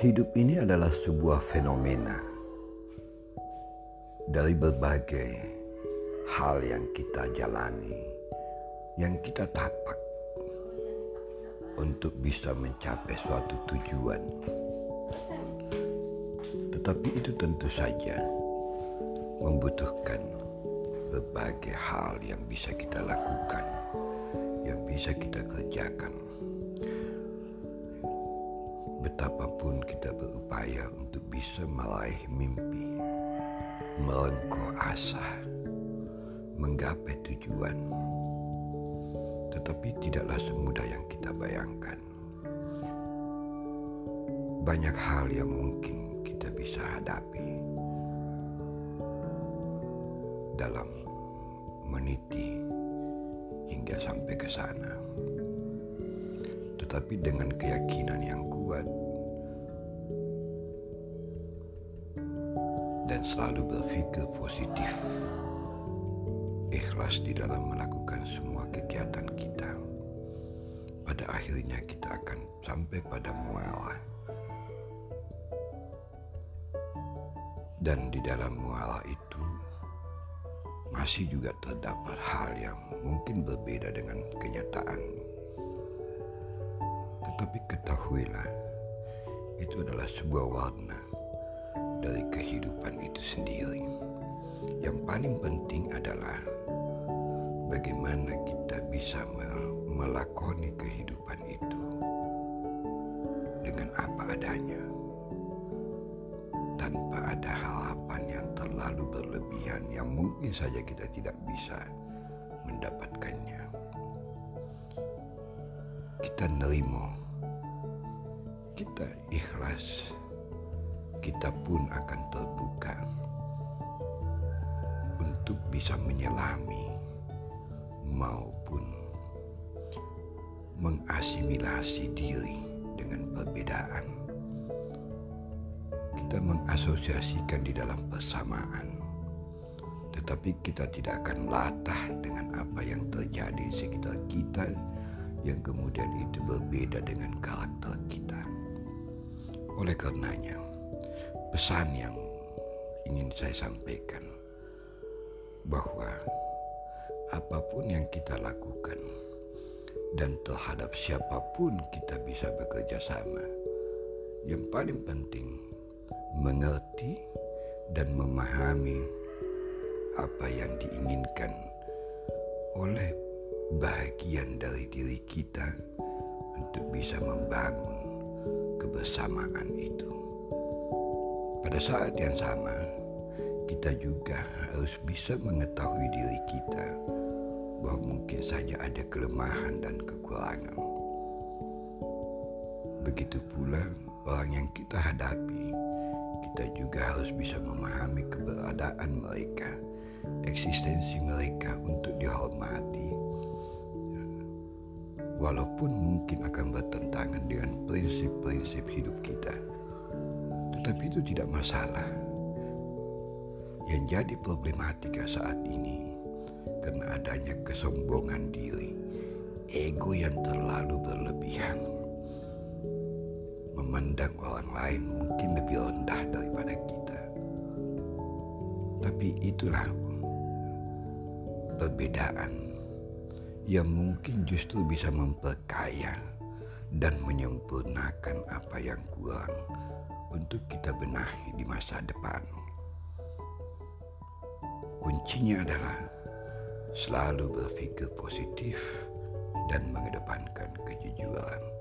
Hidup ini adalah sebuah fenomena dari berbagai hal yang kita jalani, yang kita tapak untuk bisa mencapai suatu tujuan. Tetapi itu tentu saja membutuhkan berbagai hal yang bisa kita lakukan, yang bisa kita kerjakan betapapun kita berupaya untuk bisa meraih mimpi, melengkung asa, menggapai tujuan, tetapi tidaklah semudah yang kita bayangkan. Banyak hal yang mungkin kita bisa hadapi dalam meniti hingga sampai ke sana tetapi dengan keyakinan yang kuat dan selalu berpikir positif, ikhlas di dalam melakukan semua kegiatan kita. Pada akhirnya kita akan sampai pada muara. Dan di dalam muara itu masih juga terdapat hal yang mungkin berbeda dengan kenyataan tapi ketahuilah, itu adalah sebuah warna kehidupan itu sendiri. Yang paling penting adalah bagaimana kita bisa melakoni kehidupan itu dengan apa adanya, tanpa ada harapan yang terlalu berlebihan yang mungkin saja kita tidak bisa mendapatkannya. Kita nerimo kita ikhlas, kita pun akan terbuka untuk bisa menyelami maupun mengasimilasi diri dengan perbedaan. Kita mengasosiasikan di dalam persamaan, tetapi kita tidak akan latah dengan apa yang terjadi di sekitar kita yang kemudian itu berbeda dengan karakter kita. Oleh karenanya, pesan yang ingin saya sampaikan bahwa apa pun yang kita lakukan dan terhadap siapa pun kita bisa bekerja sama. Yang paling penting mengerti dan memahami apa yang diinginkan oleh bagian dari diri kita untuk bisa membangun kebersamaan itu. Pada saat yang sama, kita juga harus bisa mengetahui diri kita bahwa mungkin saja ada kelemahan dan kekurangan. Begitu pula orang yang kita hadapi, kita juga harus bisa memahami keberadaan mereka, eksistensi mereka untuk dihormati walaupun mungkin akan bertentangan dengan prinsip-prinsip hidup kita. Tetapi itu tidak masalah. Yang jadi problematika saat ini karena adanya kesombongan diri, ego yang terlalu berlebihan, memandang orang lain mungkin lebih rendah daripada kita. Tapi itulah perbedaan yang mungkin justru bisa memperkaya dan menyempurnakan apa yang kurang untuk kita benahi di masa depan. Kuncinya adalah selalu berpikir positif dan mengedepankan kejujuran.